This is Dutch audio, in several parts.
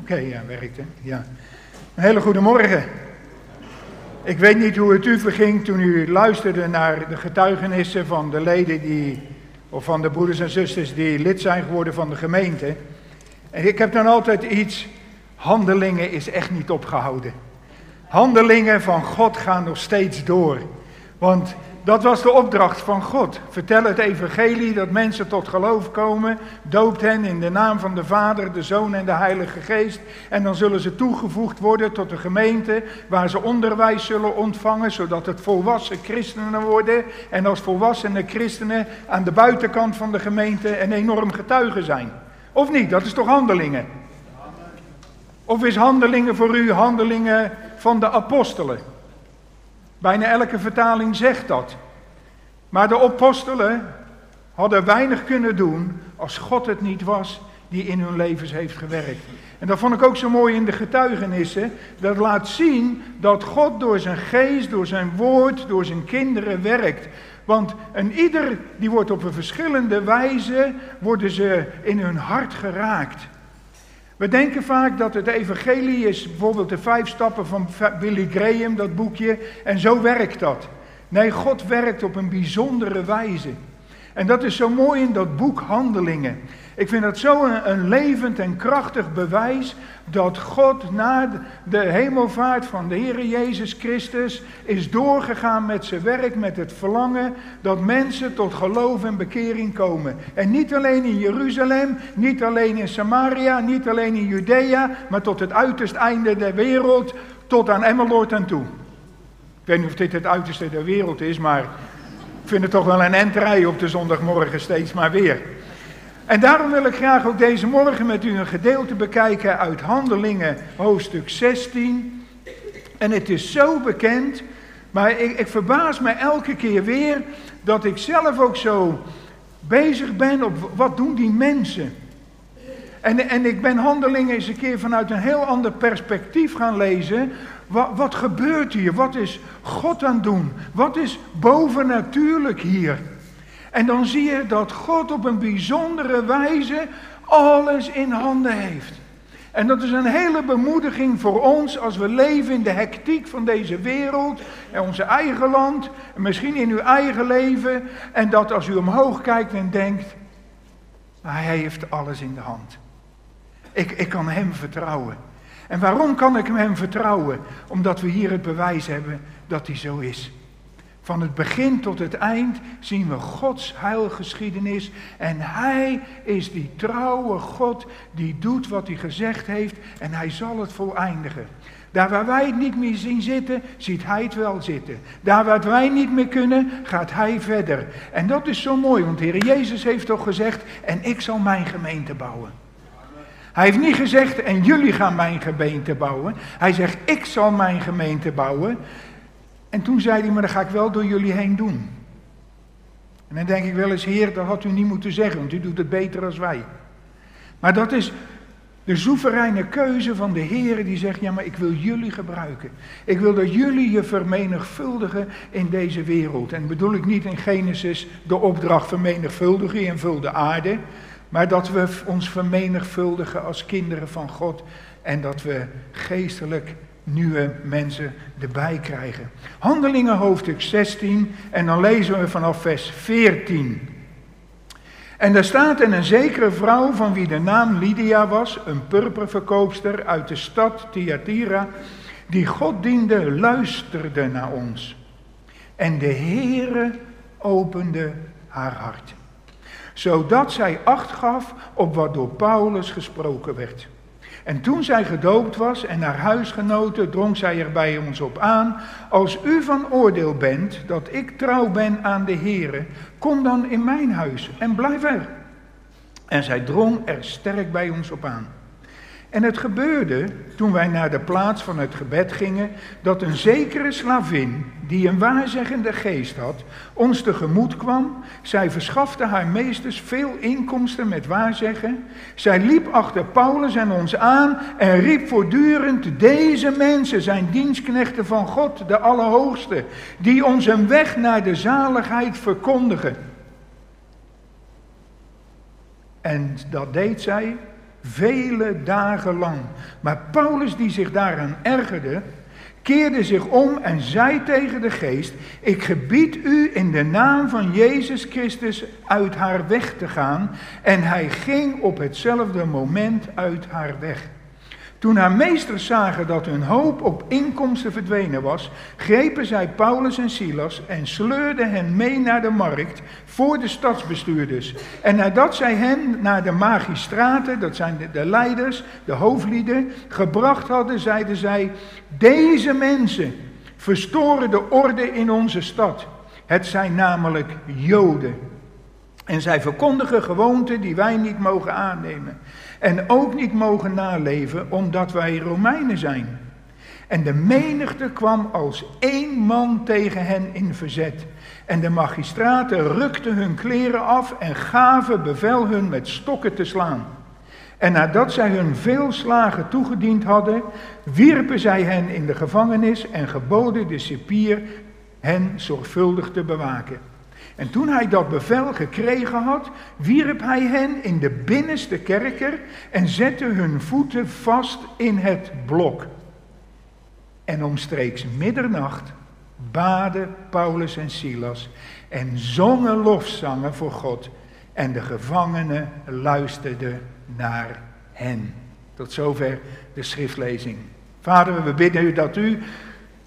Oké, ja, werkt hè. Ja. Een hele goede morgen. Ik weet niet hoe het u verging toen u luisterde naar de getuigenissen van de leden die, of van de broeders en zusters die lid zijn geworden van de gemeente. En ik heb dan altijd iets, handelingen is echt niet opgehouden. Handelingen van God gaan nog steeds door. Want dat was de opdracht van God. Vertel het evangelie dat mensen tot geloof komen. Doopt hen in de naam van de Vader, de Zoon en de Heilige Geest. En dan zullen ze toegevoegd worden tot de gemeente waar ze onderwijs zullen ontvangen. Zodat het volwassen christenen worden. En als volwassene christenen aan de buitenkant van de gemeente een enorm getuige zijn. Of niet? Dat is toch handelingen? Of is handelingen voor u handelingen van de apostelen? Bijna elke vertaling zegt dat. Maar de apostelen hadden weinig kunnen doen als God het niet was die in hun levens heeft gewerkt. En dat vond ik ook zo mooi in de getuigenissen. Dat laat zien dat God door zijn geest, door zijn woord, door zijn kinderen werkt. Want een ieder die wordt op een verschillende wijze, worden ze in hun hart geraakt. We denken vaak dat het evangelie is bijvoorbeeld de vijf stappen van Billy Graham, dat boekje, en zo werkt dat. Nee, God werkt op een bijzondere wijze. En dat is zo mooi in dat boek Handelingen. Ik vind dat zo een, levend en krachtig bewijs dat God na de hemelvaart van de Heer Jezus Christus is doorgegaan met zijn werk, met het verlangen dat mensen tot geloof en bekering komen. En niet alleen in Jeruzalem, niet alleen in Samaria, niet alleen in Judea, maar tot het uiterste einde der wereld, tot aan Emmeloord en toe. Ik weet niet of dit het uiterste der wereld is, maar ik vind het toch wel een entrei op de zondagmorgen steeds maar weer. En daarom wil ik graag ook deze morgen met u een gedeelte bekijken uit Handelingen, hoofdstuk 16. En het is zo bekend, maar ik, ik verbaas me elke keer weer dat ik zelf ook zo bezig ben op wat doen die mensen. En, en ik ben Handelingen eens een keer vanuit een heel ander perspectief gaan lezen. Wat, wat gebeurt hier? Wat is God aan het doen? Wat is bovennatuurlijk hier? En dan zie je dat God op een bijzondere wijze alles in handen heeft. En dat is een hele bemoediging voor ons als we leven in de hectiek van deze wereld en onze eigen land, en misschien in uw eigen leven. En dat als u omhoog kijkt en denkt, hij heeft alles in de hand. Ik, ik kan hem vertrouwen. En waarom kan ik hem vertrouwen? Omdat we hier het bewijs hebben dat hij zo is. Van het begin tot het eind zien we Gods heilgeschiedenis. En Hij is die trouwe God die doet wat Hij gezegd heeft en Hij zal het voleindigen. Daar waar wij het niet meer zien zitten, ziet Hij het wel zitten. Daar waar wij niet meer kunnen, gaat Hij verder. En dat is zo mooi, want de Heer Jezus heeft toch gezegd, en ik zal mijn gemeente bouwen. Hij heeft niet gezegd, en jullie gaan mijn gemeente bouwen. Hij zegt, ik zal mijn gemeente bouwen. En toen zei hij, maar dat ga ik wel door jullie heen doen. En dan denk ik wel eens, heer, dat had u niet moeten zeggen, want u doet het beter als wij. Maar dat is de soevereine keuze van de Heer die zegt, ja maar ik wil jullie gebruiken. Ik wil dat jullie je vermenigvuldigen in deze wereld. En bedoel ik niet in Genesis de opdracht vermenigvuldigen en vul de aarde. Maar dat we ons vermenigvuldigen als kinderen van God. En dat we geestelijk nieuwe mensen erbij krijgen. Handelingen hoofdstuk 16 en dan lezen we vanaf vers 14. En daar staat en een zekere vrouw van wie de naam Lydia was, een purperverkoopster uit de stad Thyatira, die God diende, luisterde naar ons. En de Heere opende haar hart, zodat zij acht gaf op wat door Paulus gesproken werd. En toen zij gedoopt was en naar huisgenoten, drong zij er bij ons op aan. Als u van oordeel bent dat ik trouw ben aan de Here, kom dan in mijn huis en blijf er. En zij drong er sterk bij ons op aan. En het gebeurde, toen wij naar de plaats van het gebed gingen, dat een zekere slavin, die een waarzeggende geest had, ons tegemoet kwam. Zij verschafte haar meesters veel inkomsten met waarzeggen. Zij liep achter Paulus en ons aan en riep voortdurend, deze mensen zijn dienstknechten van God, de Allerhoogste, die ons een weg naar de zaligheid verkondigen. En dat deed zij vele dagen lang. Maar Paulus, die zich daaraan ergerde, keerde zich om en zei tegen de geest: Ik gebied u in de naam van Jezus Christus uit haar weg te gaan. En hij ging op hetzelfde moment uit haar weg. Toen haar meesters zagen dat hun hoop op inkomsten verdwenen was, grepen zij Paulus en Silas en sleurden hen mee naar de markt voor de stadsbestuurders. En nadat zij hen naar de magistraten, dat zijn de, de leiders, de hoofdlieden, gebracht hadden, zeiden zij: Deze mensen verstoren de orde in onze stad. Het zijn namelijk Joden. En zij verkondigen gewoonten die wij niet mogen aannemen. En ook niet mogen naleven, omdat wij Romeinen zijn. En de menigte kwam als één man tegen hen in verzet. En de magistraten rukten hun kleren af en gaven bevel hun met stokken te slaan. En nadat zij hun veel slagen toegediend hadden, wierpen zij hen in de gevangenis en geboden de cipier hen zorgvuldig te bewaken. En toen hij dat bevel gekregen had, wierp hij hen in de binnenste kerker en zette hun voeten vast in het blok. En omstreeks middernacht baden Paulus en Silas en zongen lofzangen voor God. En de gevangenen luisterden naar hen. Tot zover de schriftlezing. Vader, we bidden u dat u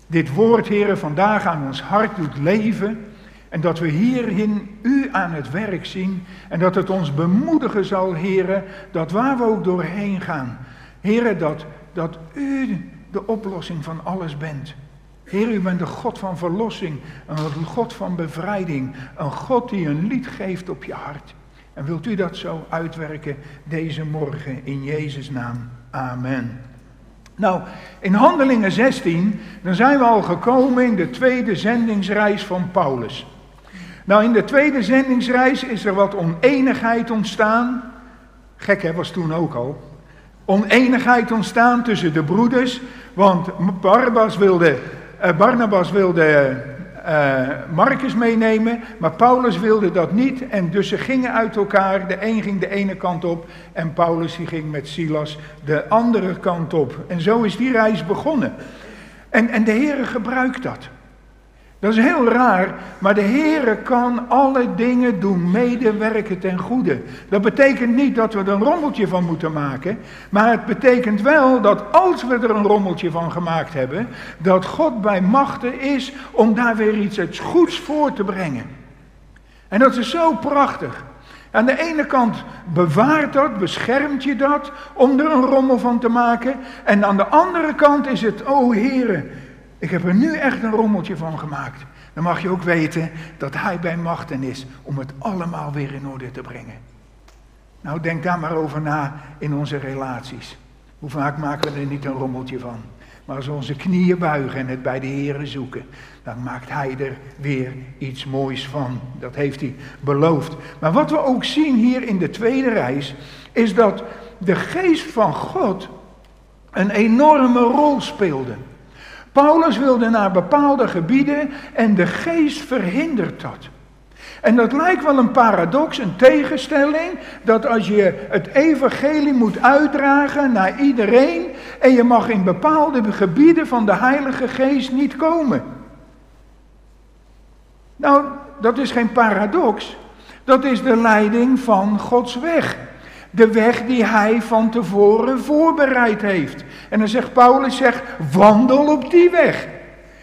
dit woord, heren, vandaag aan ons hart doet leven. En dat we hierin u aan het werk zien. En dat het ons bemoedigen zal, heren, dat waar we ook doorheen gaan. Heren, dat, dat u de oplossing van alles bent. Heer, u bent de God van verlossing, een God van bevrijding, een God die een lied geeft op je hart. En wilt u dat zo uitwerken deze morgen in Jezus' naam? Amen. Nou, in Handelingen 16, dan zijn we al gekomen in de tweede zendingsreis van Paulus. Nou, in de tweede zendingsreis is er wat oneenigheid ontstaan. Gek hè, was toen ook al. Oneenigheid ontstaan tussen de broeders, want Barnabas wilde, uh, Barnabas wilde uh, Marcus meenemen, maar Paulus wilde dat niet. En dus ze gingen uit elkaar. De een ging de ene kant op en Paulus die ging met Silas de andere kant op. En zo is die reis begonnen. En, en de Heere gebruikt dat. Dat is heel raar, maar de Heere kan alle dingen doen medewerken ten goede. Dat betekent niet dat we er een rommeltje van moeten maken, maar het betekent wel dat als we er een rommeltje van gemaakt hebben, dat God bij machten is om daar weer iets goeds voor te brengen. En dat is zo prachtig. Aan de ene kant bewaart dat, beschermt je dat om er een rommel van te maken. En aan de andere kant is het, oh Heere, ik heb er nu echt een rommeltje van gemaakt. Dan mag je ook weten dat hij bij machten is om het allemaal weer in orde te brengen. Nou, denk daar maar over na in onze relaties. Hoe vaak maken we er niet een rommeltje van? Maar als we onze knieën buigen en het bij de Heeren zoeken, dan maakt Hij er weer iets moois van. Dat heeft Hij beloofd. Maar wat we ook zien hier in de tweede reis, is dat de geest van God een enorme rol speelde. Paulus wilde naar bepaalde gebieden en de geest verhindert dat. En dat lijkt wel een paradox, een tegenstelling, dat als je het evangelie moet uitdragen naar iedereen en je mag in bepaalde gebieden van de Heilige Geest niet komen. Nou, dat is geen paradox, dat is de leiding van Gods weg. De weg die hij van tevoren voorbereid heeft. En dan zegt Paulus, zegt, wandel op die weg.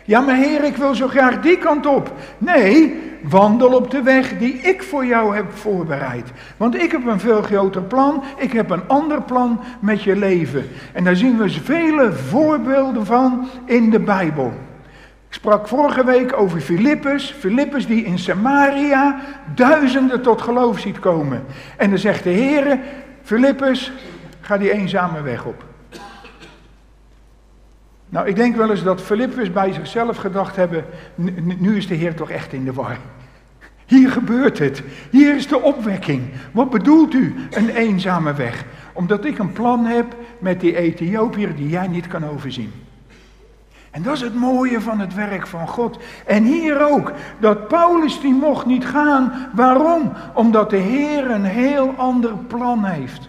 Ja, maar heer, ik wil zo graag die kant op. Nee, wandel op de weg die ik voor jou heb voorbereid. Want ik heb een veel groter plan, ik heb een ander plan met je leven. En daar zien we vele voorbeelden van in de Bijbel. Ik sprak vorige week over Filippus. Filippus die in Samaria duizenden tot geloof ziet komen. En dan zegt de Heer, Filippus, ga die eenzame weg op. Nou, ik denk wel eens dat Filippus bij zichzelf gedacht hebben, nu is de Heer toch echt in de war. Hier gebeurt het. Hier is de opwekking. Wat bedoelt u, een eenzame weg? Omdat ik een plan heb met die Ethiopiër die jij niet kan overzien. En dat is het mooie van het werk van God. En hier ook, dat Paulus die mocht niet gaan. Waarom? Omdat de Heer een heel ander plan heeft.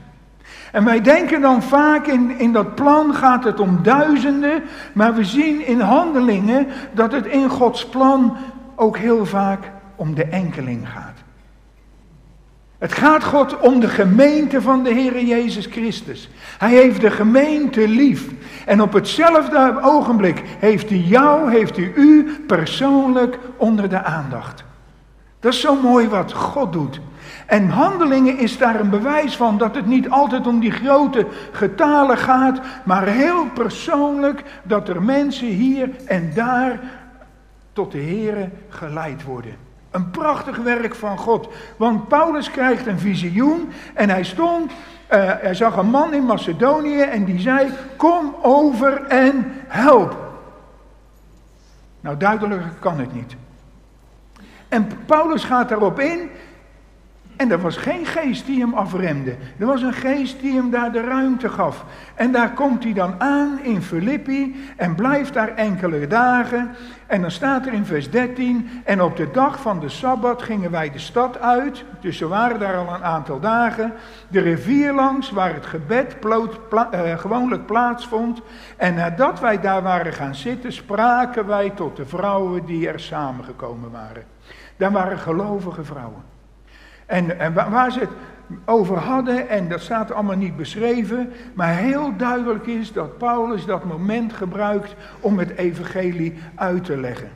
En wij denken dan vaak in, in dat plan gaat het om duizenden, maar we zien in handelingen dat het in Gods plan ook heel vaak om de enkeling gaat. Het gaat God om de gemeente van de Heer Jezus Christus. Hij heeft de gemeente lief. En op hetzelfde ogenblik heeft hij jou, heeft hij u persoonlijk onder de aandacht. Dat is zo mooi wat God doet. En handelingen is daar een bewijs van dat het niet altijd om die grote getalen gaat, maar heel persoonlijk dat er mensen hier en daar tot de Here geleid worden. Een prachtig werk van God. Want Paulus krijgt een visioen en hij stond, uh, hij zag een man in Macedonië en die zei, kom over en help. Nou, duidelijker kan het niet. En Paulus gaat daarop in en er was geen geest die hem afremde. Er was een geest die hem daar de ruimte gaf. En daar komt hij dan aan in Filippi en blijft daar enkele dagen. En dan staat er in vers 13, en op de dag van de Sabbat gingen wij de stad uit. Dus ze waren daar al een aantal dagen. De rivier langs, waar het gebed eh, gewoonlijk plaatsvond. En nadat wij daar waren gaan zitten, spraken wij tot de vrouwen die er samengekomen waren. Daar waren gelovige vrouwen. En, en waar ze het over hadden, en dat staat allemaal niet beschreven, maar heel duidelijk is dat Paulus dat moment gebruikt om het evangelie uit te leggen.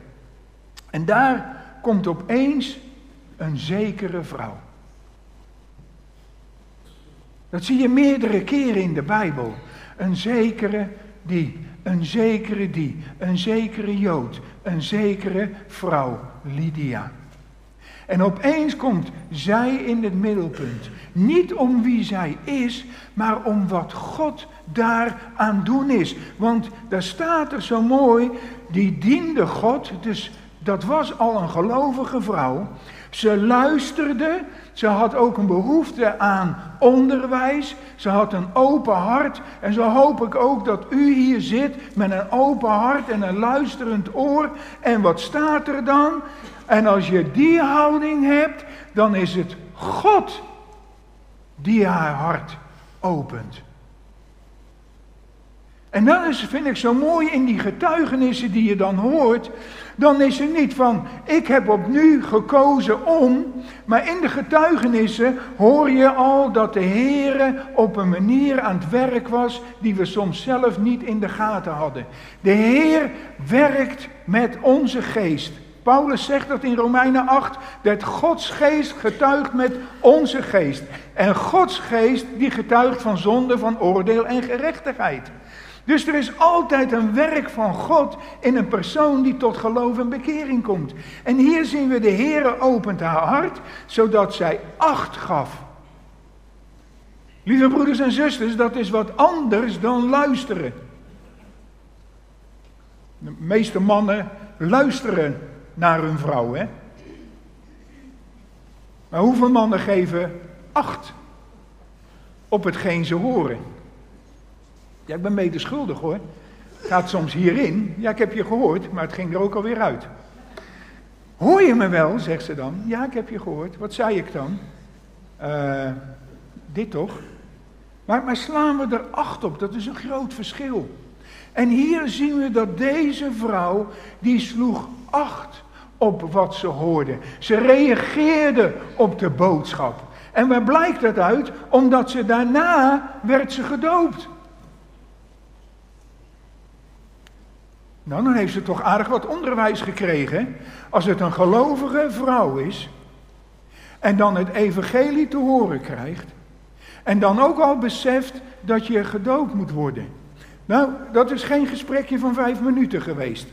En daar komt opeens een zekere vrouw. Dat zie je meerdere keren in de Bijbel. Een zekere die, een zekere die, een zekere Jood, een zekere vrouw, Lydia. En opeens komt zij in het middelpunt. Niet om wie zij is, maar om wat God daar aan doen is. Want daar staat er zo mooi, die diende God, dus dat was al een gelovige vrouw. Ze luisterde, ze had ook een behoefte aan onderwijs, ze had een open hart. En zo hoop ik ook dat u hier zit met een open hart en een luisterend oor. En wat staat er dan? En als je die houding hebt, dan is het God die haar hart opent. En dan is, vind ik zo mooi in die getuigenissen die je dan hoort, dan is het niet van ik heb opnieuw gekozen om, maar in de getuigenissen hoor je al dat de Heer op een manier aan het werk was die we soms zelf niet in de gaten hadden. De Heer werkt met onze geest. Paulus zegt dat in Romeinen 8, dat Gods geest getuigt met onze geest. En Gods geest die getuigt van zonde, van oordeel en gerechtigheid. Dus er is altijd een werk van God in een persoon die tot geloof en bekering komt. En hier zien we de Heere opent haar hart, zodat zij acht gaf. Lieve broeders en zusters, dat is wat anders dan luisteren. De meeste mannen luisteren naar hun vrouw. Hè? Maar hoeveel mannen geven acht op hetgeen ze horen? Ja, ik ben mede schuldig hoor. Gaat soms hierin. Ja, ik heb je gehoord, maar het ging er ook alweer uit. Hoor je me wel, zegt ze dan. Ja, ik heb je gehoord. Wat zei ik dan? Uh, dit toch? Maar, maar slaan we er acht op? Dat is een groot verschil. En hier zien we dat deze vrouw, die sloeg acht op wat ze hoorden. Ze reageerde op de boodschap. En waar blijkt dat uit? Omdat ze daarna werd ze gedoopt. Nou, dan heeft ze toch aardig wat onderwijs gekregen. Als het een gelovige vrouw is. En dan het evangelie te horen krijgt. En dan ook al beseft dat je gedoopt moet worden. Nou, dat is geen gesprekje van vijf minuten geweest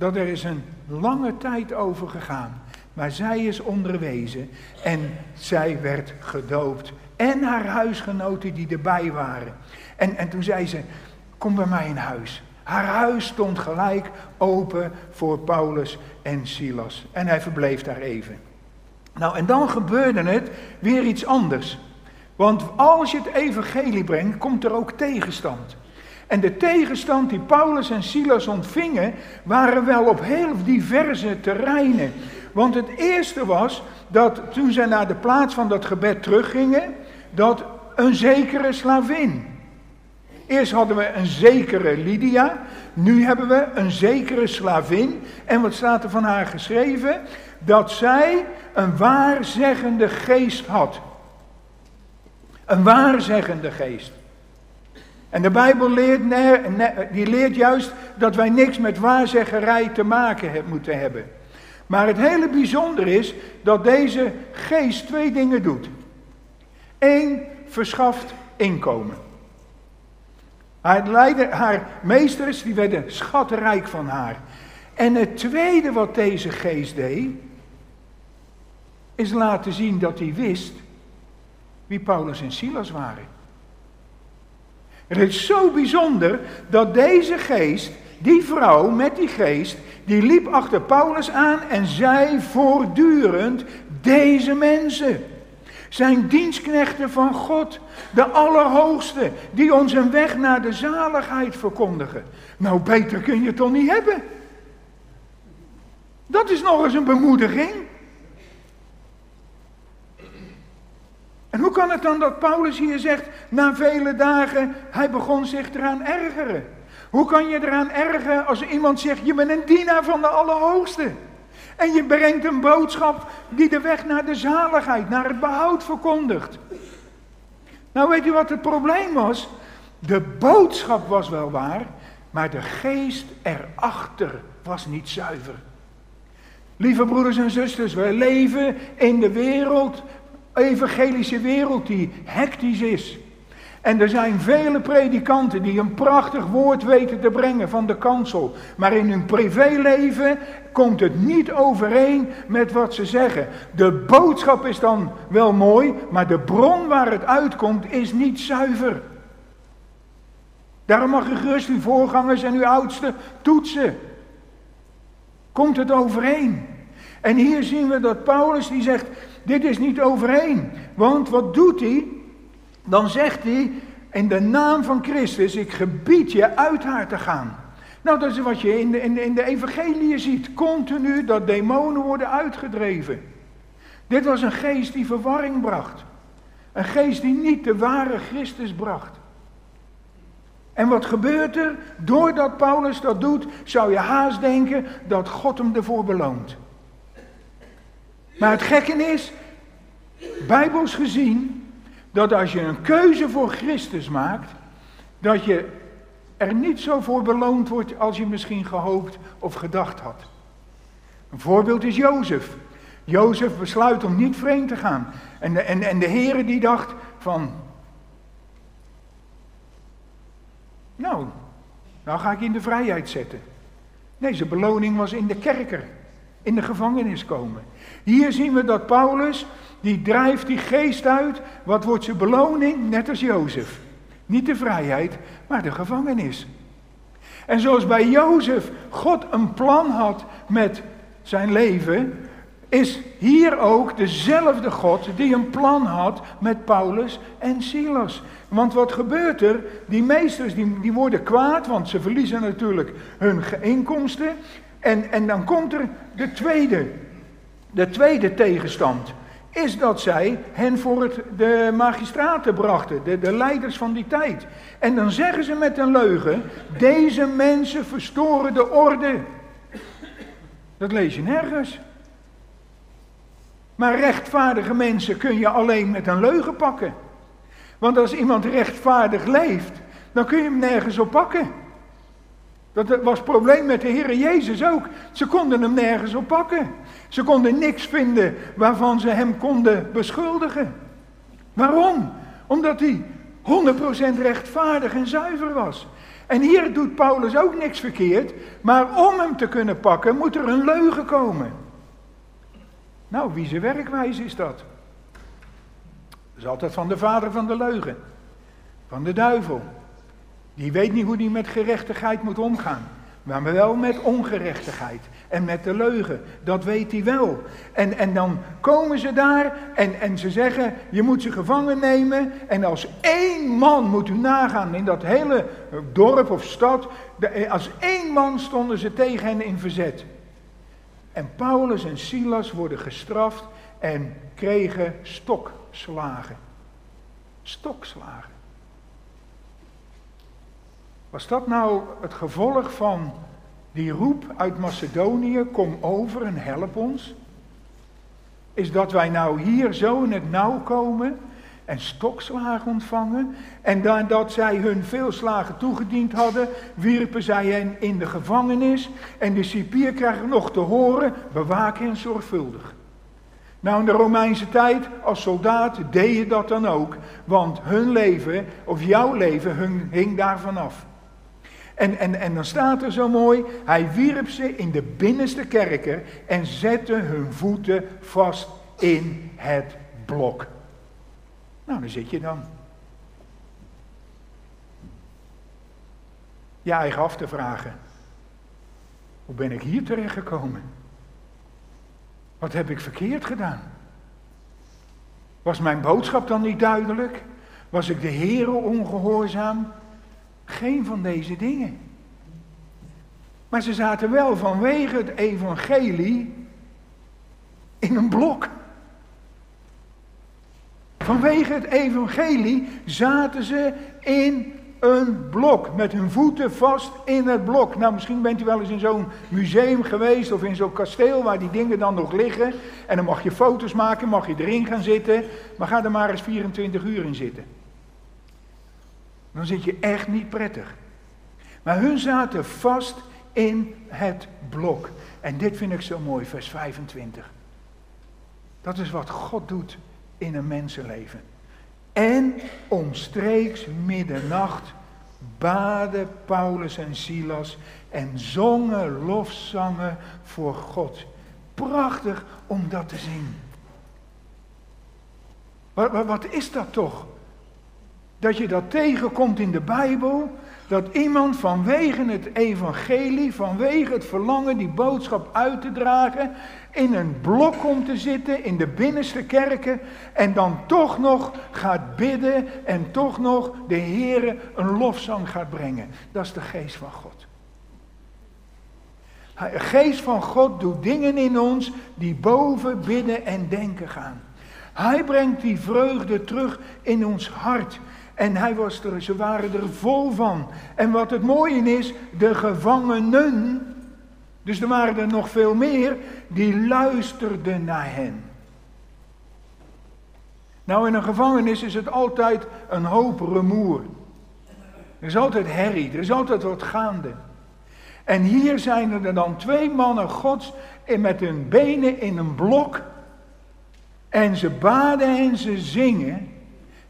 dat er is een lange tijd over gegaan. Maar zij is onderwezen en zij werd gedoopt. En haar huisgenoten die erbij waren. En, en toen zei ze, kom bij mij in huis. Haar huis stond gelijk open voor Paulus en Silas. En hij verbleef daar even. Nou, en dan gebeurde het weer iets anders. Want als je het evangelie brengt, komt er ook tegenstand. En de tegenstand die Paulus en Silas ontvingen, waren wel op heel diverse terreinen. Want het eerste was dat toen zij naar de plaats van dat gebed teruggingen, dat een zekere slavin. Eerst hadden we een zekere Lydia, nu hebben we een zekere slavin. En wat staat er van haar geschreven? Dat zij een waarzeggende geest had. Een waarzeggende geest. En de Bijbel leert, die leert juist dat wij niks met waarzeggerij te maken moeten hebben. Maar het hele bijzonder is dat deze geest twee dingen doet. Eén, verschaft inkomen. Haar, haar meesters die werden schatrijk van haar. En het tweede wat deze geest deed, is laten zien dat hij wist wie Paulus en Silas waren. Het is zo bijzonder dat deze geest, die vrouw met die geest, die liep achter Paulus aan en zei voortdurend, deze mensen zijn dienstknechten van God, de Allerhoogste, die ons een weg naar de zaligheid verkondigen. Nou, beter kun je het toch niet hebben? Dat is nog eens een bemoediging. En hoe kan het dan dat Paulus hier zegt, na vele dagen, hij begon zich eraan ergeren? Hoe kan je eraan ergeren als iemand zegt, je bent een dienaar van de Allerhoogste? En je brengt een boodschap die de weg naar de zaligheid, naar het behoud verkondigt. Nou weet u wat het probleem was? De boodschap was wel waar, maar de geest erachter was niet zuiver. Lieve broeders en zusters, wij leven in de wereld evangelische wereld die hectisch is. En er zijn vele predikanten die een prachtig woord weten te brengen van de kansel. Maar in hun privéleven komt het niet overeen met wat ze zeggen. De boodschap is dan wel mooi, maar de bron waar het uitkomt is niet zuiver. Daarom mag u gerust uw voorgangers en uw oudsten toetsen. Komt het overeen? En hier zien we dat Paulus die zegt, dit is niet overeen. Want wat doet hij? Dan zegt hij, in de naam van Christus, ik gebied je uit haar te gaan. Nou, dat is wat je in de, in de, in de evangelie ziet. Continu dat demonen worden uitgedreven. Dit was een geest die verwarring bracht. Een geest die niet de ware Christus bracht. En wat gebeurt er? Doordat Paulus dat doet, zou je haast denken dat God hem ervoor beloont. Maar het gekke is, bijbels gezien, dat als je een keuze voor Christus maakt, dat je er niet zo voor beloond wordt als je misschien gehoopt of gedacht had. Een voorbeeld is Jozef. Jozef besluit om niet vreemd te gaan. En de, en, en de Heere die dacht van, nou, nou ga ik in de vrijheid zetten. Nee, zijn beloning was in de kerker, in de gevangenis komen. Hier zien we dat Paulus, die drijft die geest uit. Wat wordt zijn beloning? Net als Jozef. Niet de vrijheid, maar de gevangenis. En zoals bij Jozef God een plan had met zijn leven, is hier ook dezelfde God die een plan had met Paulus en Silas. Want wat gebeurt er? Die meesters die, die worden kwaad, want ze verliezen natuurlijk hun inkomsten. En, en dan komt er de tweede de tweede tegenstand is dat zij hen voor het, de magistraten brachten, de, de leiders van die tijd. En dan zeggen ze met een leugen, deze mensen verstoren de orde. Dat lees je nergens. Maar rechtvaardige mensen kun je alleen met een leugen pakken. Want als iemand rechtvaardig leeft, dan kun je hem nergens op pakken. Dat was het probleem met de Heer Jezus ook. Ze konden hem nergens op pakken. Ze konden niks vinden waarvan ze hem konden beschuldigen. Waarom? Omdat hij 100% rechtvaardig en zuiver was. En hier doet Paulus ook niks verkeerd, maar om hem te kunnen pakken moet er een leugen komen. Nou, wie zijn werkwijze is dat? Dat is altijd van de vader van de leugen, van de duivel. Die weet niet hoe hij met gerechtigheid moet omgaan. Maar wel met ongerechtigheid en met de leugen. Dat weet hij wel. En, en dan komen ze daar en, en ze zeggen, je moet ze gevangen nemen. En als één man moet u nagaan in dat hele dorp of stad. als één man stonden ze tegen hen in verzet. En Paulus en Silas worden gestraft en kregen stokslagen. stokslagen. Was dat nou het gevolg van die roep uit Macedonië, kom over en help ons? Is dat wij nou hier zo in het nauw komen en stokslagen ontvangen. En dat zij hun veel slagen toegediend hadden, wierpen zij hen in de gevangenis. En de cipier krijgt nog te horen, bewaak hen zorgvuldig. Nou, in de Romeinse tijd, als soldaat, deed je dat dan ook. Want hun leven, of jouw leven, hing daarvan af. En, en, en dan staat er zo mooi, hij wierp ze in de binnenste kerken en zette hun voeten vast in het blok. Nou, daar zit je dan. Je eigen af te vragen. Hoe ben ik hier terechtgekomen? Wat heb ik verkeerd gedaan? Was mijn boodschap dan niet duidelijk? Was ik de Heere ongehoorzaam? Geen van deze dingen. Maar ze zaten wel vanwege het evangelie in een blok. Vanwege het evangelie zaten ze in een blok, met hun voeten vast in het blok. Nou, misschien bent u wel eens in zo'n museum geweest of in zo'n kasteel waar die dingen dan nog liggen. En dan mag je foto's maken, mag je erin gaan zitten, maar ga er maar eens 24 uur in zitten. Dan zit je echt niet prettig. Maar hun zaten vast in het blok. En dit vind ik zo mooi, vers 25. Dat is wat God doet in een mensenleven. En omstreeks middernacht baden Paulus en Silas en zongen lofzangen voor God. Prachtig om dat te zien. Wat, wat, is dat toch? Dat je dat tegenkomt in de Bijbel, dat iemand vanwege het evangelie, vanwege het verlangen die boodschap uit te dragen, in een blok komt te zitten in de binnenste kerken en dan toch nog gaat bidden en toch nog de Heere een lofzang gaat brengen. Dat is de geest van God. De geest van God doet dingen in ons die boven bidden en denken gaan. Hij brengt die vreugde terug in ons hart. En hij was er, ze waren er vol van. En wat het mooie is, de gevangenen, dus er waren er nog veel meer, die luisterden naar hen. Nou, in een gevangenis is het altijd een hoop rumoer. Er is altijd herrie, er is altijd wat gaande. En hier zijn er dan twee mannen gods met hun benen in een blok. En ze baden en ze zingen.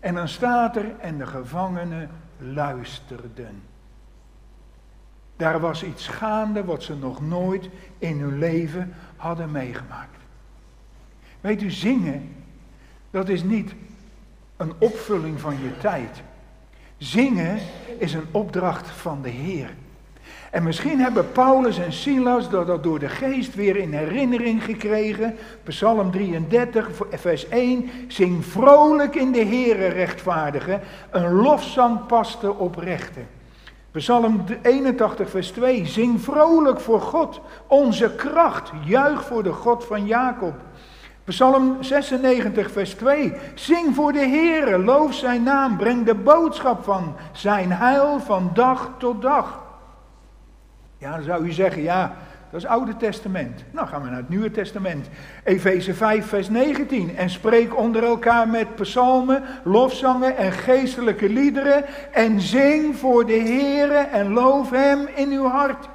En dan staat er, en de gevangenen luisterden. Daar was iets gaande wat ze nog nooit in hun leven hadden meegemaakt. Weet u, zingen, dat is niet een opvulling van je tijd. Zingen is een opdracht van de Heer. En misschien hebben Paulus en Silas dat, door de geest weer in herinnering gekregen. Psalm 33, vers 1. Zing vrolijk in de Heere rechtvaardigen. Een lofzang paste op rechten. Psalm 81, vers 2. Zing vrolijk voor God, onze kracht. Juich voor de God van Jacob. Psalm 96, vers 2. Zing voor de Heere, loof zijn naam. Breng de boodschap van zijn heil van dag tot dag. Ja, dan zou u zeggen, ja, dat is Oude Testament. Nou gaan we naar het Nieuwe Testament. Efeze 5, vers 19. En spreek onder elkaar met psalmen, lofzangen en geestelijke liederen. En zing voor de Heere en loof hem in uw hart.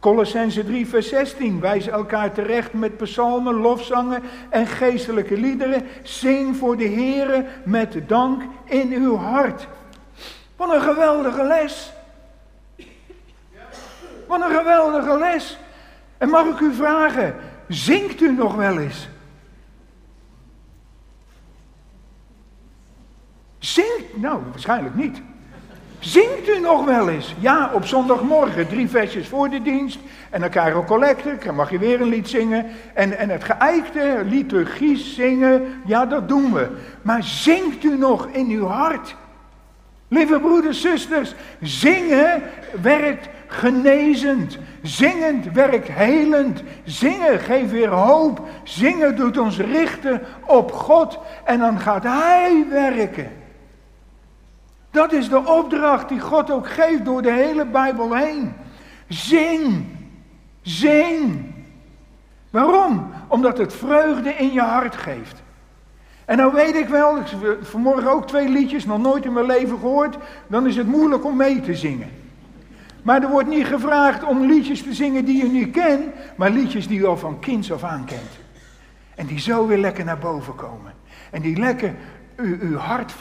Colossense 3, vers 16. Wijs elkaar terecht met psalmen, lofzangen en geestelijke liederen. Zing voor de Heere met dank in uw hart. Wat een geweldige les. Wat een geweldige les. En mag ik u vragen, zingt u nog wel eens? Zingt, nou waarschijnlijk niet. Zingt u nog wel eens? Ja, op zondagmorgen, drie versjes voor de dienst. En dan krijg je collecte, dan mag je weer een lied zingen. En, en het geëikte, liturgie zingen, ja dat doen we. Maar zingt u nog in uw hart? Lieve broeders, zusters, zingen werkt genezend. Zingend werkt helend. Zingen geeft weer hoop. Zingen doet ons richten op God. En dan gaat Hij werken. Dat is de opdracht die God ook geeft door de hele Bijbel heen. Zing, zing. Waarom? Omdat het vreugde in je hart geeft. En nou weet ik wel, ik heb vanmorgen ook twee liedjes, nog nooit in mijn leven gehoord, dan is het moeilijk om mee te zingen. Maar er wordt niet gevraagd om liedjes te zingen die je niet kent, maar liedjes die je al van kinds af aan kent. En die zo weer lekker naar boven komen. En die lekker uw, hart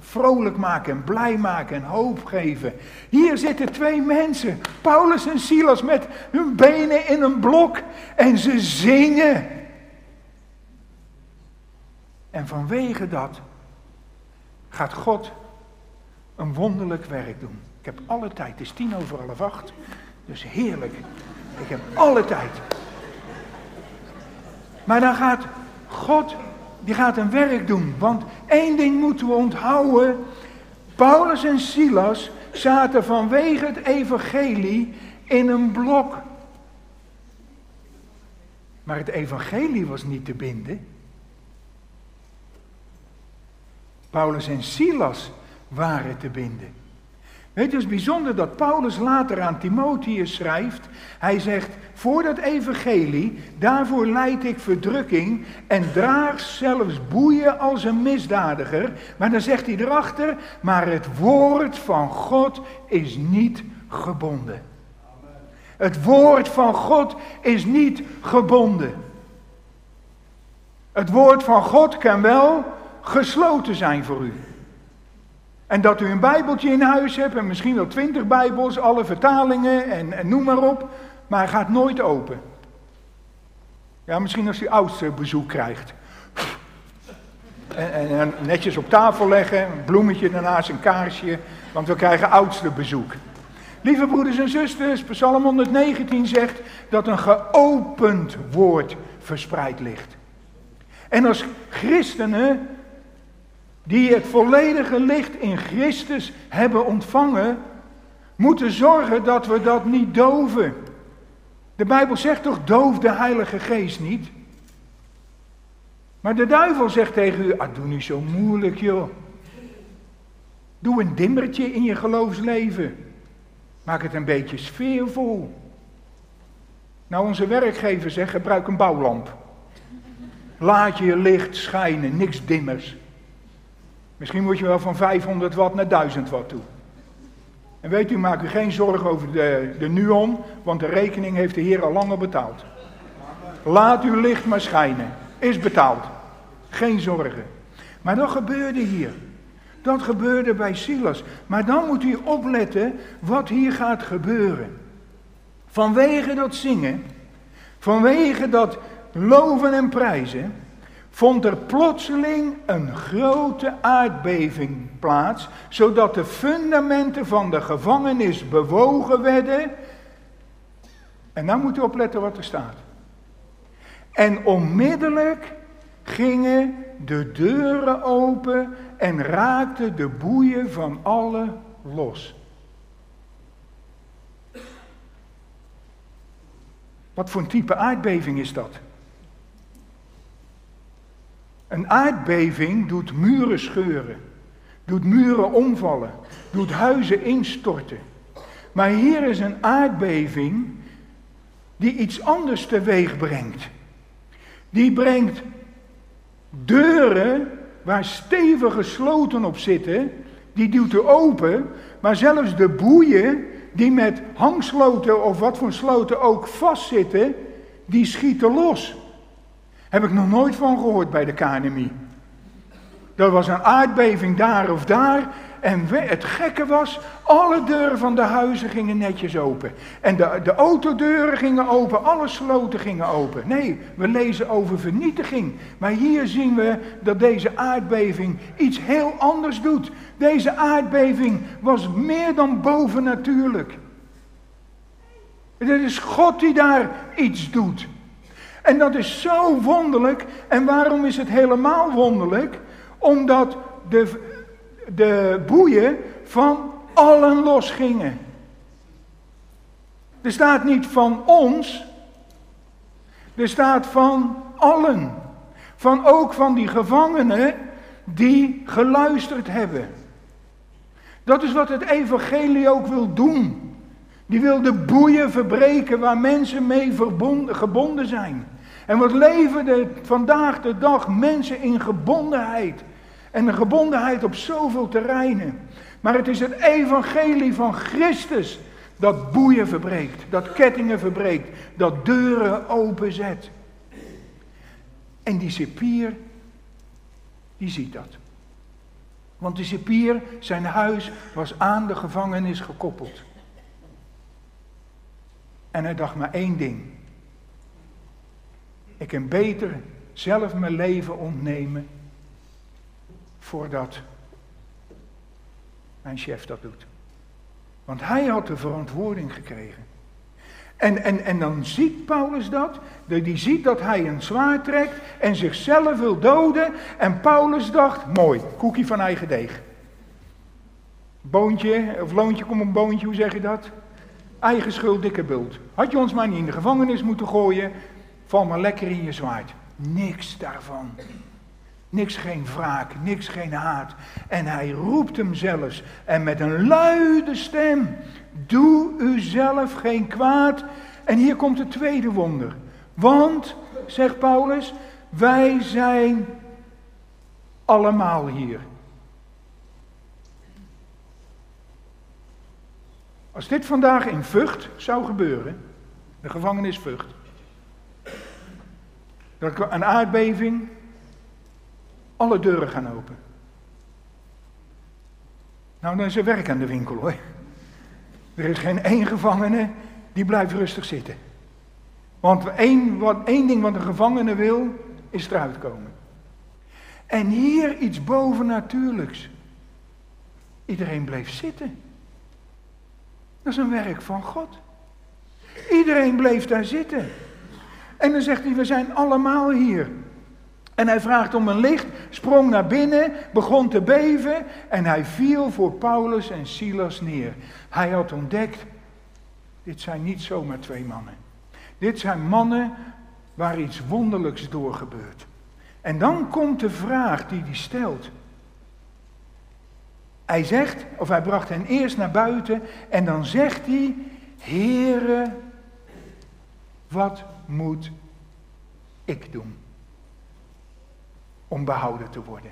vrolijk maken en blij maken en hoop geven. Hier zitten twee mensen, Paulus en Silas, met hun benen in een blok en ze zingen. En vanwege dat gaat God een wonderlijk werk doen. Ik heb alle tijd, het is tien over half acht, dus heerlijk. Ik heb alle tijd. Maar dan gaat God, die gaat een werk doen. Want één ding moeten we onthouden. Paulus en Silas zaten vanwege het evangelie in een blok. Maar het evangelie was niet te binden. Paulus en Silas waren te binden. Het is bijzonder dat Paulus later aan Timotheus schrijft. Hij zegt, voor dat evangelie, daarvoor leid ik verdrukking en draag zelfs boeien als een misdadiger. Maar dan zegt hij erachter, maar het woord van God is niet gebonden. Het woord van God is niet gebonden. Het woord van God kan wel gesloten zijn voor u. En dat u een bijbeltje in huis hebt en misschien wel twintig bijbels, alle vertalingen en, noem maar op, maar hij gaat nooit open. Ja, misschien als u oudste bezoek krijgt. En, en, en, netjes op tafel leggen, een bloemetje daarnaast, een kaarsje, want we krijgen oudste bezoek. Lieve broeders en zusters, Psalm 119 zegt dat een geopend woord verspreid ligt. En als christenen die het volledige licht in Christus hebben ontvangen, moeten zorgen dat we dat niet doven. De Bijbel zegt toch, doof de Heilige Geest niet? Maar de duivel zegt tegen u, ah, doe niet zo moeilijk joh. Doe een dimmertje in je geloofsleven. Maak het een beetje sfeervol. Nou, onze werkgever zegt, gebruik een bouwlamp. Laat je licht schijnen, niks dimmers. Misschien moet je wel van 500 watt naar 1000 watt toe. En weet u, maak u geen zorgen over de, de Nuon, want de rekening heeft de Heer al lang betaald. Laat uw licht maar schijnen. Is betaald. Geen zorgen. Maar dat gebeurde hier. Dat gebeurde bij Silas. Maar dan moet u opletten wat hier gaat gebeuren. Vanwege dat zingen, vanwege dat loven en prijzen, vond er plotseling een grote aardbeving plaats, zodat de fundamenten van de gevangenis bewogen werden. En dan moet u opletten wat er staat. En onmiddellijk gingen de deuren open en raakten de boeien van alle los. Wat voor een type aardbeving is dat? Een aardbeving doet muren scheuren, doet muren omvallen, doet huizen instorten. Maar hier is een aardbeving die iets anders teweeg brengt. Die brengt deuren waar stevige sloten op zitten, die duwt er open, maar zelfs de boeien die met hangsloten of wat voor sloten ook vastzitten, die schieten los. Heb ik nog nooit van gehoord bij de KNMI. Er was een aardbeving daar of daar. En het gekke was, alle deuren van de huizen gingen netjes open. En de, de autodeuren gingen open, alle sloten gingen open. Nee, we lezen over vernietiging. Maar hier zien we dat deze aardbeving iets heel anders doet. Deze aardbeving was meer dan bovennatuurlijk. Het is God die daar iets doet. En dat is zo wonderlijk. En waarom is het helemaal wonderlijk? Omdat de, de boeien van allen losgingen. Er staat niet van ons, er staat van allen. Van ook van die gevangenen die geluisterd hebben. Dat is wat het evangelie ook wil doen. Die wil de boeien verbreken waar mensen mee verbonden, gebonden zijn. En wat leven de, vandaag de dag mensen in gebondenheid. En de gebondenheid op zoveel terreinen. Maar het is het evangelie van Christus dat boeien verbreekt, dat kettingen verbreekt, dat deuren openzet. En die cipier, die ziet dat. Want de cipier, zijn huis was aan de gevangenis gekoppeld. En hij dacht maar één ding. Ik kan beter zelf mijn leven ontnemen voordat mijn chef dat doet. Want hij had de verantwoording gekregen. En, en, en dan ziet Paulus dat. Die ziet dat hij een zwaard trekt en zichzelf wil doden. En Paulus dacht, mooi, koekje van eigen deeg. Boontje, of loontje, kom een boontje, hoe zeg je dat? Eigen schuld, dikke bult. Had je ons maar niet in de gevangenis moeten gooien, val maar lekker in je zwaard. Niks daarvan. Niks geen wraak, niks geen haat. En hij roept hem zelfs en met een luide stem, doe u zelf geen kwaad. En hier komt het tweede wonder. Want, zegt Paulus, wij zijn allemaal hier. Als dit vandaag in Vught zou gebeuren, de gevangenis Vught, dat een aardbeving, alle deuren gaan open. Nou, dan is er werk aan de winkel hoor. Er is geen één gevangene die blijft rustig zitten. Want één, wat, één ding wat een gevangene wil, is eruit komen. En hier iets bovennatuurlijks. Iedereen bleef zitten. Dat is een werk van God. Iedereen bleef daar zitten. En dan zegt hij, we zijn allemaal hier. En hij vraagt om een licht, sprong naar binnen, begon te beven en hij viel voor Paulus en Silas neer. Hij had ontdekt, dit zijn niet zomaar twee mannen. Dit zijn mannen waar iets wonderlijks door gebeurt. En dan komt de vraag die hij stelt. Hij zegt, of hij bracht hen eerst naar buiten en dan zegt hij, Heere, wat moet ik doen? om behouden te worden.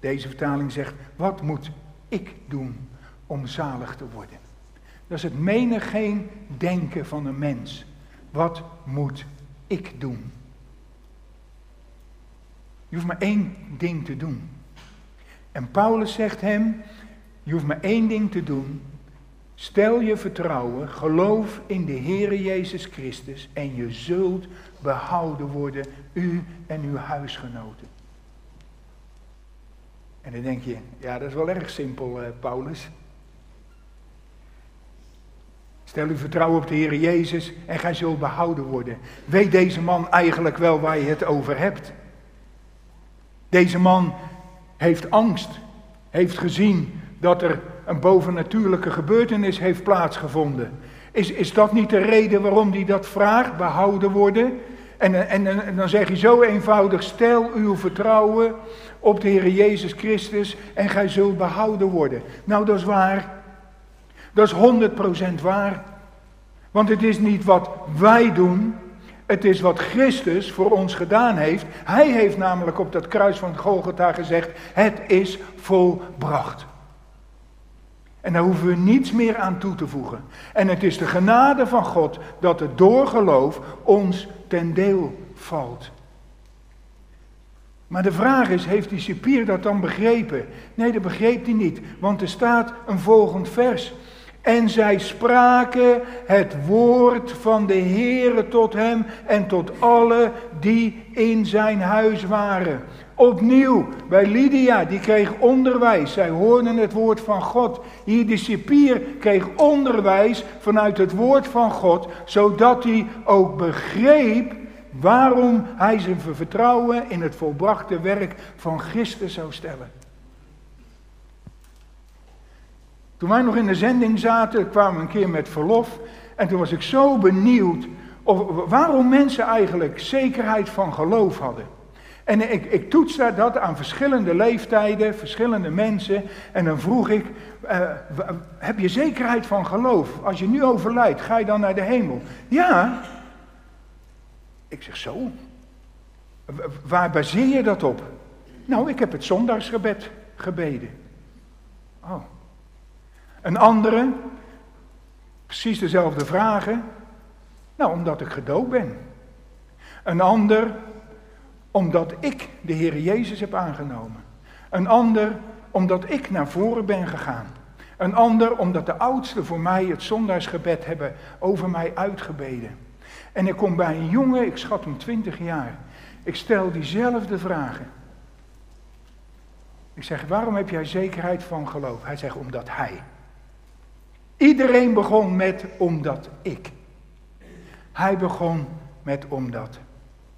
Deze vertaling zegt, wat moet ik doen om zalig te worden? Dat is het menigeen denken van een mens. Wat moet ik doen? Je hoeft maar één ding te doen. En Paulus zegt hem, je hoeft maar één ding te doen. Stel je vertrouwen, geloof in de Heere Jezus Christus en je zult behouden worden, u en uw huisgenoten. En dan denk je, ja dat is wel erg simpel, eh, Paulus. Stel uw vertrouwen op de Heer Jezus en gij zult behouden worden. Weet deze man eigenlijk wel waar je het over hebt? Deze man heeft angst, heeft gezien dat er een bovennatuurlijke gebeurtenis heeft plaatsgevonden. Is, is dat niet de reden waarom hij dat vraagt, behouden worden? En, en, en dan zeg je zo eenvoudig, stel uw vertrouwen op de Heer Jezus Christus en gij zult behouden worden. Nou, dat is waar. Dat is 100% waar. Want het is niet wat wij doen, het is wat Christus voor ons gedaan heeft. Hij heeft namelijk op dat kruis van Golgotha gezegd, het is volbracht. En daar hoeven we niets meer aan toe te voegen. En het is de genade van God dat het door geloof ons ten deel valt. Maar de vraag is, heeft die cipier dat dan begrepen? Nee, dat begreep hij niet, want er staat een volgend vers. En zij spraken het woord van de Heere tot hem en tot alle die in zijn huis waren. Opnieuw bij Lydia, die kreeg onderwijs. Zij hoorden het woord van God. Hier de cipier kreeg onderwijs vanuit het woord van God, zodat hij ook begreep waarom hij zijn vertrouwen in het volbrachte werk van Christus zou stellen. Toen wij nog in de zending zaten, kwamen we een keer met verlof. En toen was ik zo benieuwd of, waarom mensen eigenlijk zekerheid van geloof hadden. En ik, ik toetste dat aan verschillende leeftijden, verschillende mensen. En dan vroeg ik, uh, heb je zekerheid van geloof? Als je nu overlijdt, ga je dan naar de hemel? Ja. Ik zeg zo. Waar baseer je dat op? Nou, ik heb het zondagsgebed gebeden. Oh. Een andere, precies dezelfde vragen. Nou, omdat ik gedoopt ben. Een ander, omdat ik de Heer Jezus heb aangenomen. Een ander, omdat ik naar voren ben gegaan. Een ander, omdat de oudsten voor mij het zondagsgebed hebben over mij uitgebeden. En ik kom bij een jongen, ik schat hem 20 jaar. Ik stel diezelfde vragen. Ik zeg, waarom heb jij zekerheid van geloof? Hij zegt, omdat hij. Iedereen begon met omdat ik. Hij begon met omdat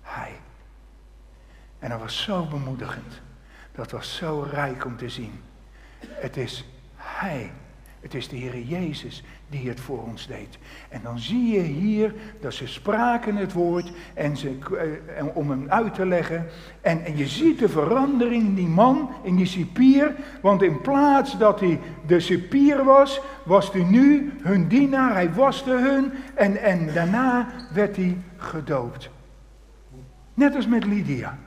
hij. En dat was zo bemoedigend. Dat was zo rijk om te zien. Het is hij. Het is de Heer Jezus die het voor ons deed. En dan zie je hier dat ze spraken het woord en ze, eh, om hem uit te leggen. En, en je ziet de verandering in die man, in die cipier. Want in plaats dat hij de cipier was, was hij nu hun dienaar. Hij waste hun en, en daarna werd hij gedoopt. Net als met Lydia.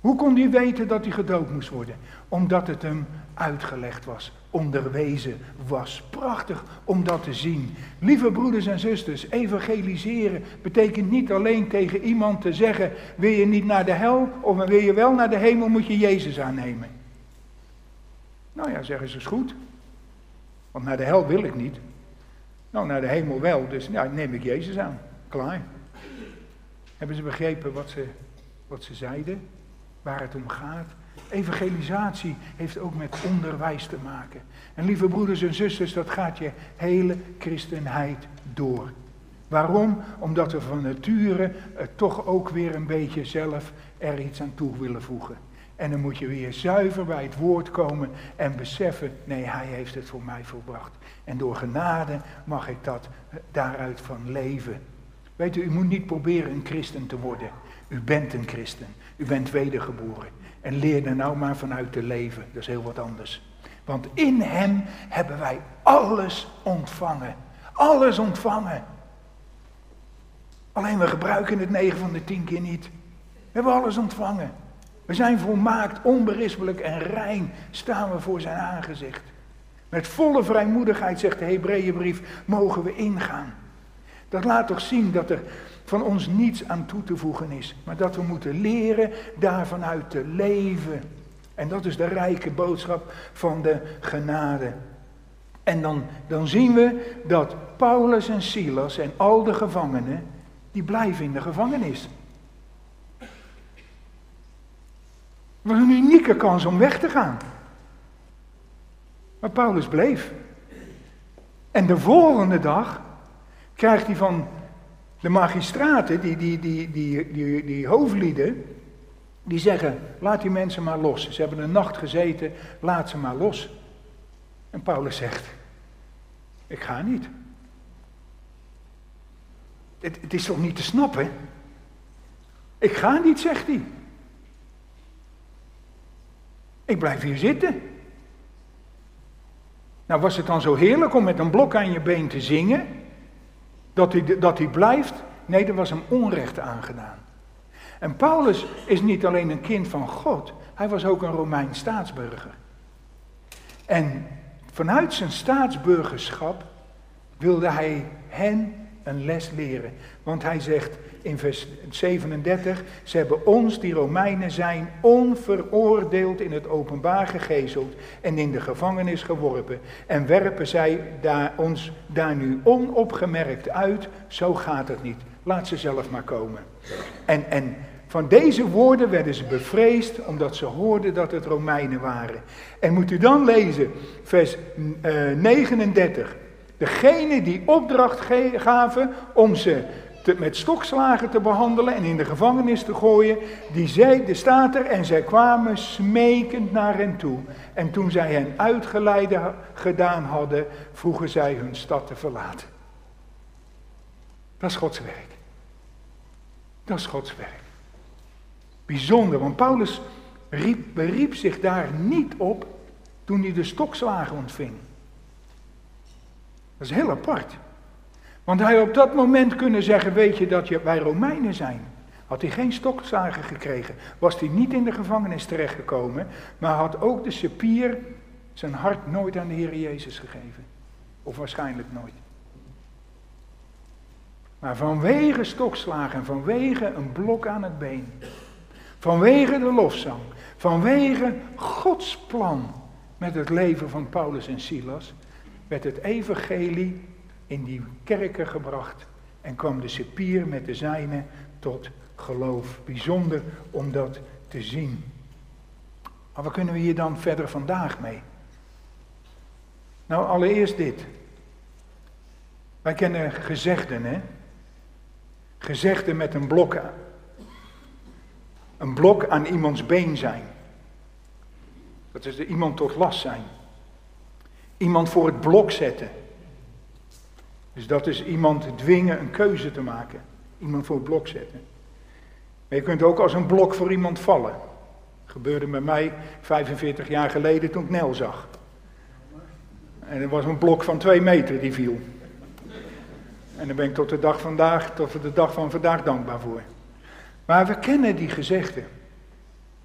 Hoe kon hij weten dat hij gedoopt moest worden? Omdat het hem uitgelegd was, onderwezen was. Prachtig om dat te zien. Lieve broeders en zusters, evangeliseren betekent niet alleen tegen iemand te zeggen: wil je niet naar de hel of wil je wel naar de hemel, moet je Jezus aannemen. Nou ja, zeggen ze is goed. Want naar de hel wil ik niet. Nou, naar de hemel wel, dus ja, neem ik Jezus aan. Klaar. Hebben ze begrepen wat ze, wat ze zeiden? Waar het om gaat? Evangelisatie heeft ook met onderwijs te maken. En lieve broeders en zusters, dat gaat je hele christenheid door. Waarom? Omdat we van nature toch ook weer een beetje zelf er iets aan toe willen voegen. En dan moet je weer zuiver bij het woord komen en beseffen, nee, hij heeft het voor mij volbracht. En door genade mag ik dat daaruit van leven. Weet u, u moet niet proberen een christen te worden. U bent een christen. U bent wedergeboren. En leer er nou maar vanuit te leven. Dat is heel wat anders. Want in hem hebben wij alles ontvangen. Alles ontvangen. Alleen we gebruiken het 9 van de 10 keer niet. We hebben alles ontvangen. We zijn volmaakt, onberispelijk en rein staan we voor zijn aangezicht. Met volle vrijmoedigheid, zegt de Hebreeënbrief, mogen we ingaan. Dat laat toch zien dat er van ons niets aan toe te voegen is, maar dat we moeten leren daarvan uit te leven. En dat is de rijke boodschap van de genade. En dan, dan zien we dat Paulus en Silas en al de gevangenen, die blijven in de gevangenis. Het was een unieke kans om weg te gaan. Maar Paulus bleef. En de volgende dag krijgt hij van de magistraten, die, die, die, die, die, die hoofdlieden, die zeggen, laat die mensen maar los. Ze hebben een nacht gezeten, laat ze maar los. En Paulus zegt, ik ga niet. Het, het is toch niet te snappen? Ik ga niet, zegt hij. Ik blijf hier zitten. Nou, was het dan zo heerlijk om met een blok aan je been te zingen? Dat hij, dat hij blijft? Nee, er was hem onrecht aangedaan. En Paulus is niet alleen een kind van God, hij was ook een Romein staatsburger. En vanuit zijn staatsburgerschap wilde hij hen een les leren. Want hij zegt in vers 37, ze hebben ons, die Romeinen zijn, onveroordeeld in het openbaar gegezeld en in de gevangenis geworpen. En werpen zij daar, ons daar nu onopgemerkt uit, zo gaat het niet. Laat ze zelf maar komen. En, en van deze woorden werden ze bevreesd, omdat ze hoorden dat het Romeinen waren. En moet u dan lezen, vers 39. Degene die opdracht gaven om ze met stokslagen te behandelen en in de gevangenis te gooien, die zei, de staat er, en zij kwamen smekend naar hen toe. En toen zij hen uitgeleide gedaan hadden, vroegen zij hun stad te verlaten. Dat is Gods werk. Dat is Gods werk. Bijzonder, want Paulus riep, beriep zich daar niet op toen hij de stokslagen ontving. Dat is heel apart. Want hij op dat moment kunnen zeggen, weet je dat wij Romeinen zijn. Had hij geen stokslagen gekregen, was hij niet in de gevangenis terechtgekomen, maar had ook de sepier zijn hart nooit aan de Heer Jezus gegeven. Of waarschijnlijk nooit. Maar vanwege stokslagen, vanwege een blok aan het been, vanwege de lofzang, vanwege Gods plan met het leven van Paulus en Silas, werd het evangelie in die kerken gebracht en kwam de sepier met de zijne tot geloof. Bijzonder om dat te zien. Maar wat kunnen we hier dan verder vandaag mee? Nou, allereerst dit. Wij kennen gezegden, hè? Gezegden met een blok aan. Een blok aan iemands been zijn. Dat is iemand tot last zijn. Iemand voor het blok zetten. Dus dat is iemand dwingen een keuze te maken. Iemand voor het blok zetten. Maar je kunt ook als een blok voor iemand vallen. Dat gebeurde met mij 45 jaar geleden toen ik Nel zag. En er was een blok van twee meter die viel. En daar ben ik tot de dag vandaag, tot de dag van vandaag dankbaar voor. Maar we kennen die gezegden.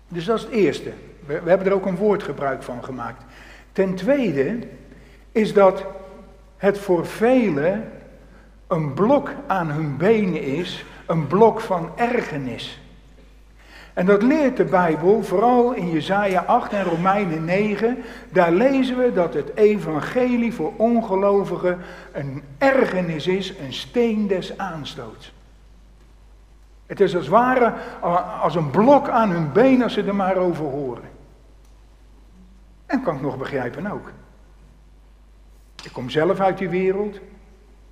Dus dat is het eerste. We, we hebben er ook een woordgebruik van gemaakt. Ten tweede is dat het voor velen een blok aan hun benen is, een blok van ergernis. En dat leert de Bijbel, vooral in Jesaja 8 en Romeinen 9. Daar lezen we dat het evangelie voor ongelovigen een ergernis is, een steen des aanstoots. Het is als ware als een blok aan hun been als ze er maar over horen. En kan ik nog begrijpen ook. Ik kom zelf uit die wereld.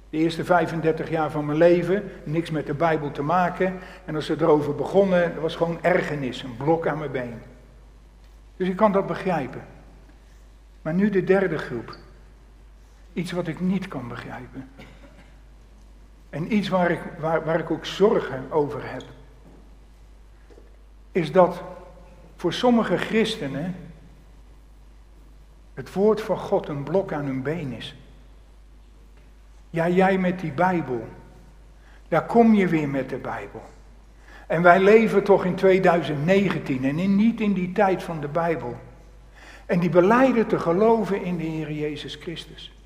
De eerste 35 jaar van mijn leven, niks met de Bijbel te maken. En als ze erover begonnen, was gewoon ergernis, een blok aan mijn been. Dus ik kan dat begrijpen. Maar nu de derde groep. Iets wat ik niet kan begrijpen. En iets waar ik, waar, waar ik ook zorgen over heb. Is dat voor sommige christenen het woord van God een blok aan hun been is. Ja, jij met die Bijbel. Daar kom je weer met de Bijbel. En wij leven toch in 2019 en in, niet in die tijd van de Bijbel. En die beleiden te geloven in de Heer Jezus Christus.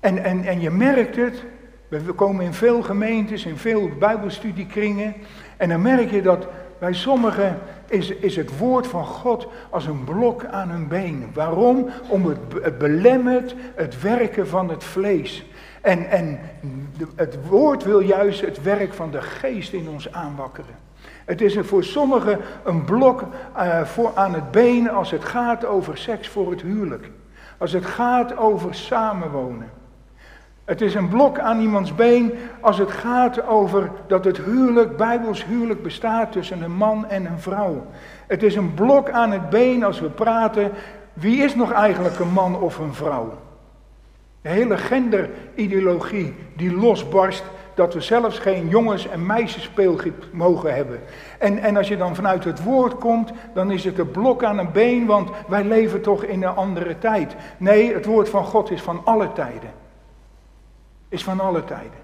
En, en, en je merkt het, we komen in veel gemeentes, in veel Bijbelstudiekringen. En dan merk je dat bij sommigen is, is het woord van God als een blok aan hun been. Waarom? Om het, belemmert het werken van het vlees. En, en het woord wil juist het werk van de geest in ons aanwakkeren. Het is voor sommigen een blok uh, voor aan het been als het gaat over seks voor het huwelijk. Als het gaat over samenwonen. Het is een blok aan iemands been als het gaat over dat het huwelijk, bijbels huwelijk bestaat tussen een man en een vrouw. Het is een blok aan het been als we praten, wie is nog eigenlijk een man of een vrouw? De hele genderideologie die losbarst, dat we zelfs geen jongens- en meisjesspeelgiet mogen hebben. En, en als je dan vanuit het woord komt, dan is het een blok aan een been, want wij leven toch in een andere tijd. Nee, het woord van God is van alle tijden is van alle tijden.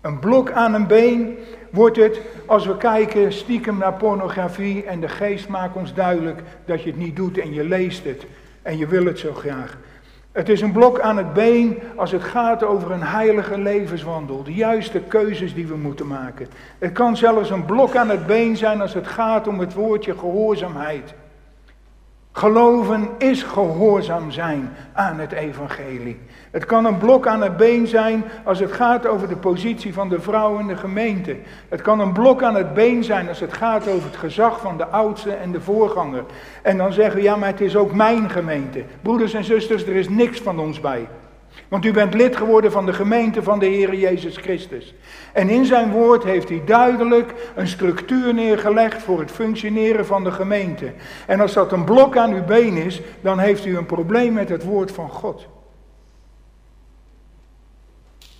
Een blok aan een been wordt het als we kijken stiekem naar pornografie en de geest maakt ons duidelijk dat je het niet doet en je leest het en je wil het zo graag. Het is een blok aan het been als het gaat over een heilige levenswandel, de juiste keuzes die we moeten maken. Het kan zelfs een blok aan het been zijn als het gaat om het woordje gehoorzaamheid. Geloven is gehoorzaam zijn aan het evangelie. Het kan een blok aan het been zijn als het gaat over de positie van de vrouw in de gemeente. Het kan een blok aan het been zijn als het gaat over het gezag van de oudste en de voorganger. En dan zeggen we, ja, maar het is ook mijn gemeente. Broeders en zusters, er is niks van ons bij. Want u bent lid geworden van de gemeente van de Heer Jezus Christus. En in zijn woord heeft hij duidelijk een structuur neergelegd voor het functioneren van de gemeente. En als dat een blok aan uw been is, dan heeft u een probleem met het woord van God.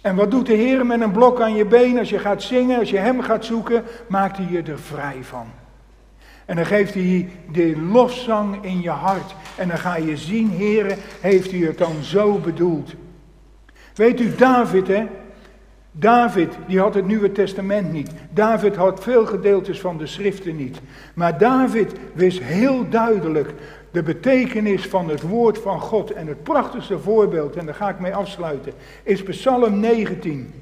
En wat doet de Heer met een blok aan je been als je gaat zingen, als je Hem gaat zoeken? Maakt hij je er vrij van. En dan geeft hij de lofzang in je hart. En dan ga je zien, Heer, heeft hij het dan zo bedoeld. Weet u, David, hè? David, die had het Nieuwe Testament niet. David had veel gedeeltes van de schriften niet. Maar David wist heel duidelijk de betekenis van het woord van God. En het prachtigste voorbeeld, en daar ga ik mee afsluiten, is Psalm 19.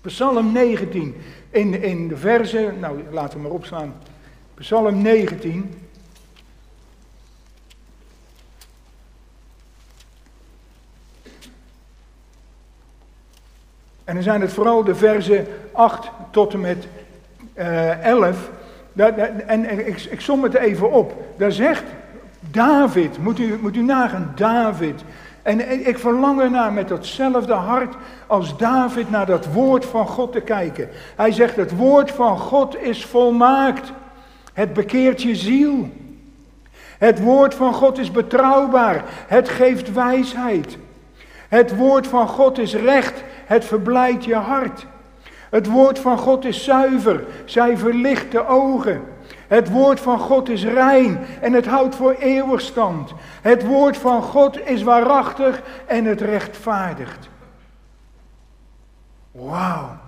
Psalm 19, in, in de verse, nou laten we maar opslaan. Psalm 19. En dan zijn het vooral de versen 8 tot en met uh, eh, 11. en ik, ik som het even op. Daar zegt David, moet u, moet u nagaan, David. En ik verlang ernaar met datzelfde hart als David naar dat woord van God te kijken. Hij zegt, het woord van God is volmaakt. Het bekeert je ziel. Het woord van God is betrouwbaar. Het geeft wijsheid. Het woord van God is recht. Het verblijdt je hart. Het woord van God is zuiver. Zij verlicht de ogen. Het woord van God is rein en het houdt voor eeuwig stand. Het woord van God is waarachtig en het rechtvaardigt. Wauw.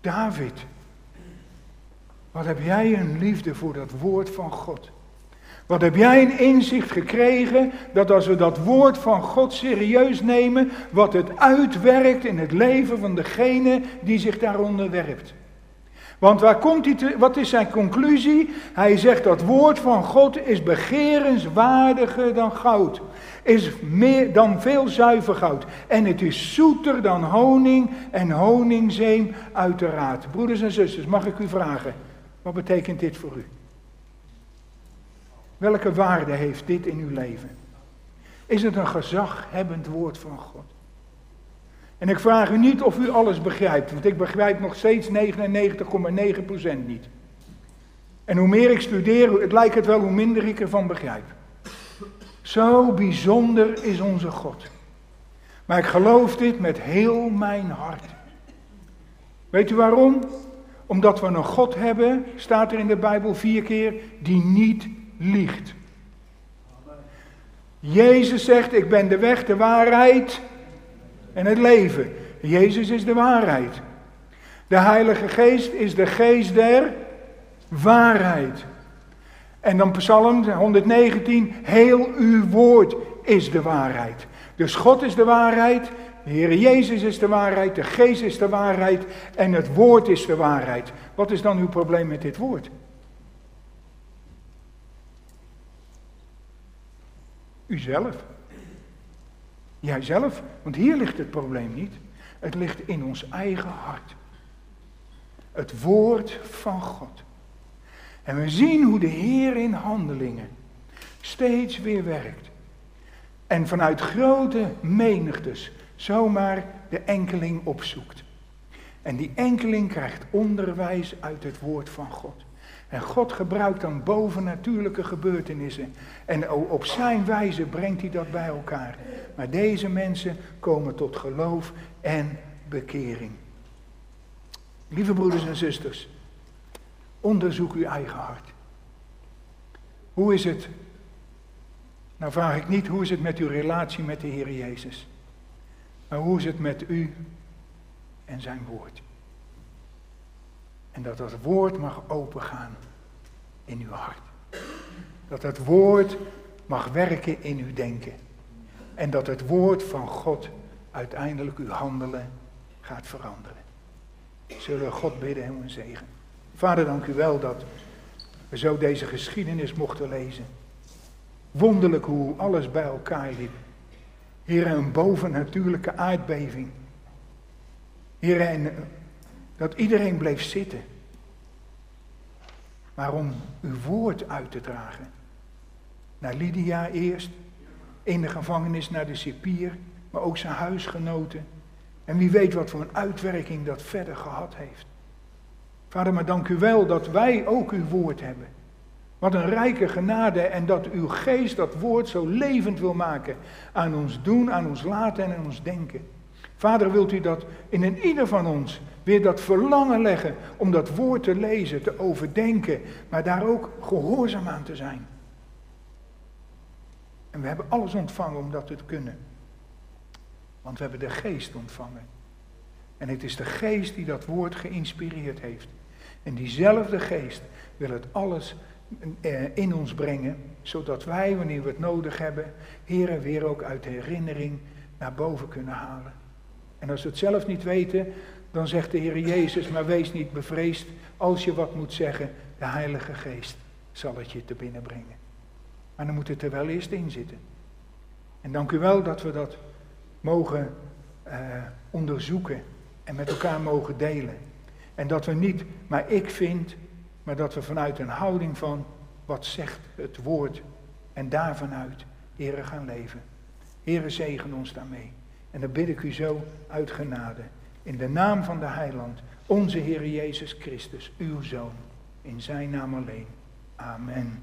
David, wat heb jij een liefde voor dat woord van God? Wat heb jij een inzicht gekregen dat als we dat woord van God serieus nemen, wat het uitwerkt in het leven van degene die zich daaronder werpt? Want waar komt hij te, wat is zijn conclusie? Hij zegt dat woord van God is begerenswaardiger dan goud. Is meer dan veel zuiver goud. En het is zoeter dan honing en honingzeem uiteraard. Broeders en zusters, mag ik u vragen, wat betekent dit voor u? Welke waarde heeft dit in uw leven? Is het een gezaghebbend woord van God? En ik vraag u niet of u alles begrijpt, want ik begrijp nog steeds 99,9% niet. En hoe meer ik studeer, het lijkt het wel hoe minder ik ervan begrijp. Zo bijzonder is onze God. Maar ik geloof dit met heel mijn hart. Weet u waarom? Omdat we een God hebben, staat er in de Bijbel vier keer, die niet liegt. Jezus zegt, ik ben de weg, de waarheid en het leven. Jezus is de waarheid. De Heilige Geest is de geest der waarheid. En dan Psalm 119, heel uw woord is de waarheid. Dus God is de waarheid, de Heer Jezus is de waarheid, de Geest is de waarheid en het woord is de waarheid. Wat is dan uw probleem met dit woord? Uzelf. Jijzelf, want hier ligt het probleem niet. Het ligt in ons eigen hart. Het woord van God. En we zien hoe de Heer in handelingen steeds weer werkt. En vanuit grote menigtes zomaar de enkeling opzoekt. En die enkeling krijgt onderwijs uit het woord van God. En God gebruikt dan bovennatuurlijke gebeurtenissen. En op zijn wijze brengt hij dat bij elkaar. Maar deze mensen komen tot geloof en bekering. Lieve broeders en zusters, onderzoek uw eigen hart. Hoe is het? Nou vraag ik niet hoe is het met uw relatie met de Heer Jezus. Maar hoe is het met u en zijn woord? En dat dat woord mag opengaan in uw hart. Dat het woord mag werken in uw denken. En dat het woord van God uiteindelijk uw handelen gaat veranderen. Zullen we God bidden en een zegen. Vader, dank u wel dat we zo deze geschiedenis mochten lezen. Wonderlijk hoe alles bij elkaar liep. Heer, een bovennatuurlijke aardbeving. Heer, en dat iedereen bleef zitten. Maar om uw woord uit te dragen. Naar Lydia eerst, in de gevangenis naar de cipier, maar ook zijn huisgenoten. En wie weet wat voor een uitwerking dat verder gehad heeft. Vader, maar dank u wel dat wij ook uw woord hebben. Wat een rijke genade en dat uw geest dat woord zo levend wil maken aan ons doen, aan ons laten en aan ons denken. Vader, wilt u dat in een ieder van ons weer dat verlangen leggen om dat woord te lezen, te overdenken, maar daar ook gehoorzaam aan te zijn. En we hebben alles ontvangen om dat te kunnen. Want we hebben de geest ontvangen. En het is de geest die dat woord geïnspireerd heeft. En diezelfde geest wil het alles eh, in ons brengen, zodat wij, wanneer we het nodig hebben, heren weer ook uit de herinnering naar boven kunnen halen. En als we het zelf niet weten, dan zegt de Heer Jezus, maar wees niet bevreesd als je wat moet zeggen, de Heilige Geest zal het je te binnen brengen. Maar dan moet het er wel eerst in zitten. En dank u wel dat we dat mogen uh, onderzoeken en met elkaar mogen delen. En dat we niet, maar ik vind, maar dat we vanuit een houding van wat zegt het woord en daarvanuit, Heren, gaan leven. Heren, zegen ons daarmee. En dan bid ik u zo uit genade. In de naam van de heiland, onze Heer Jezus Christus, uw Zoon. In zijn naam alleen. Amen.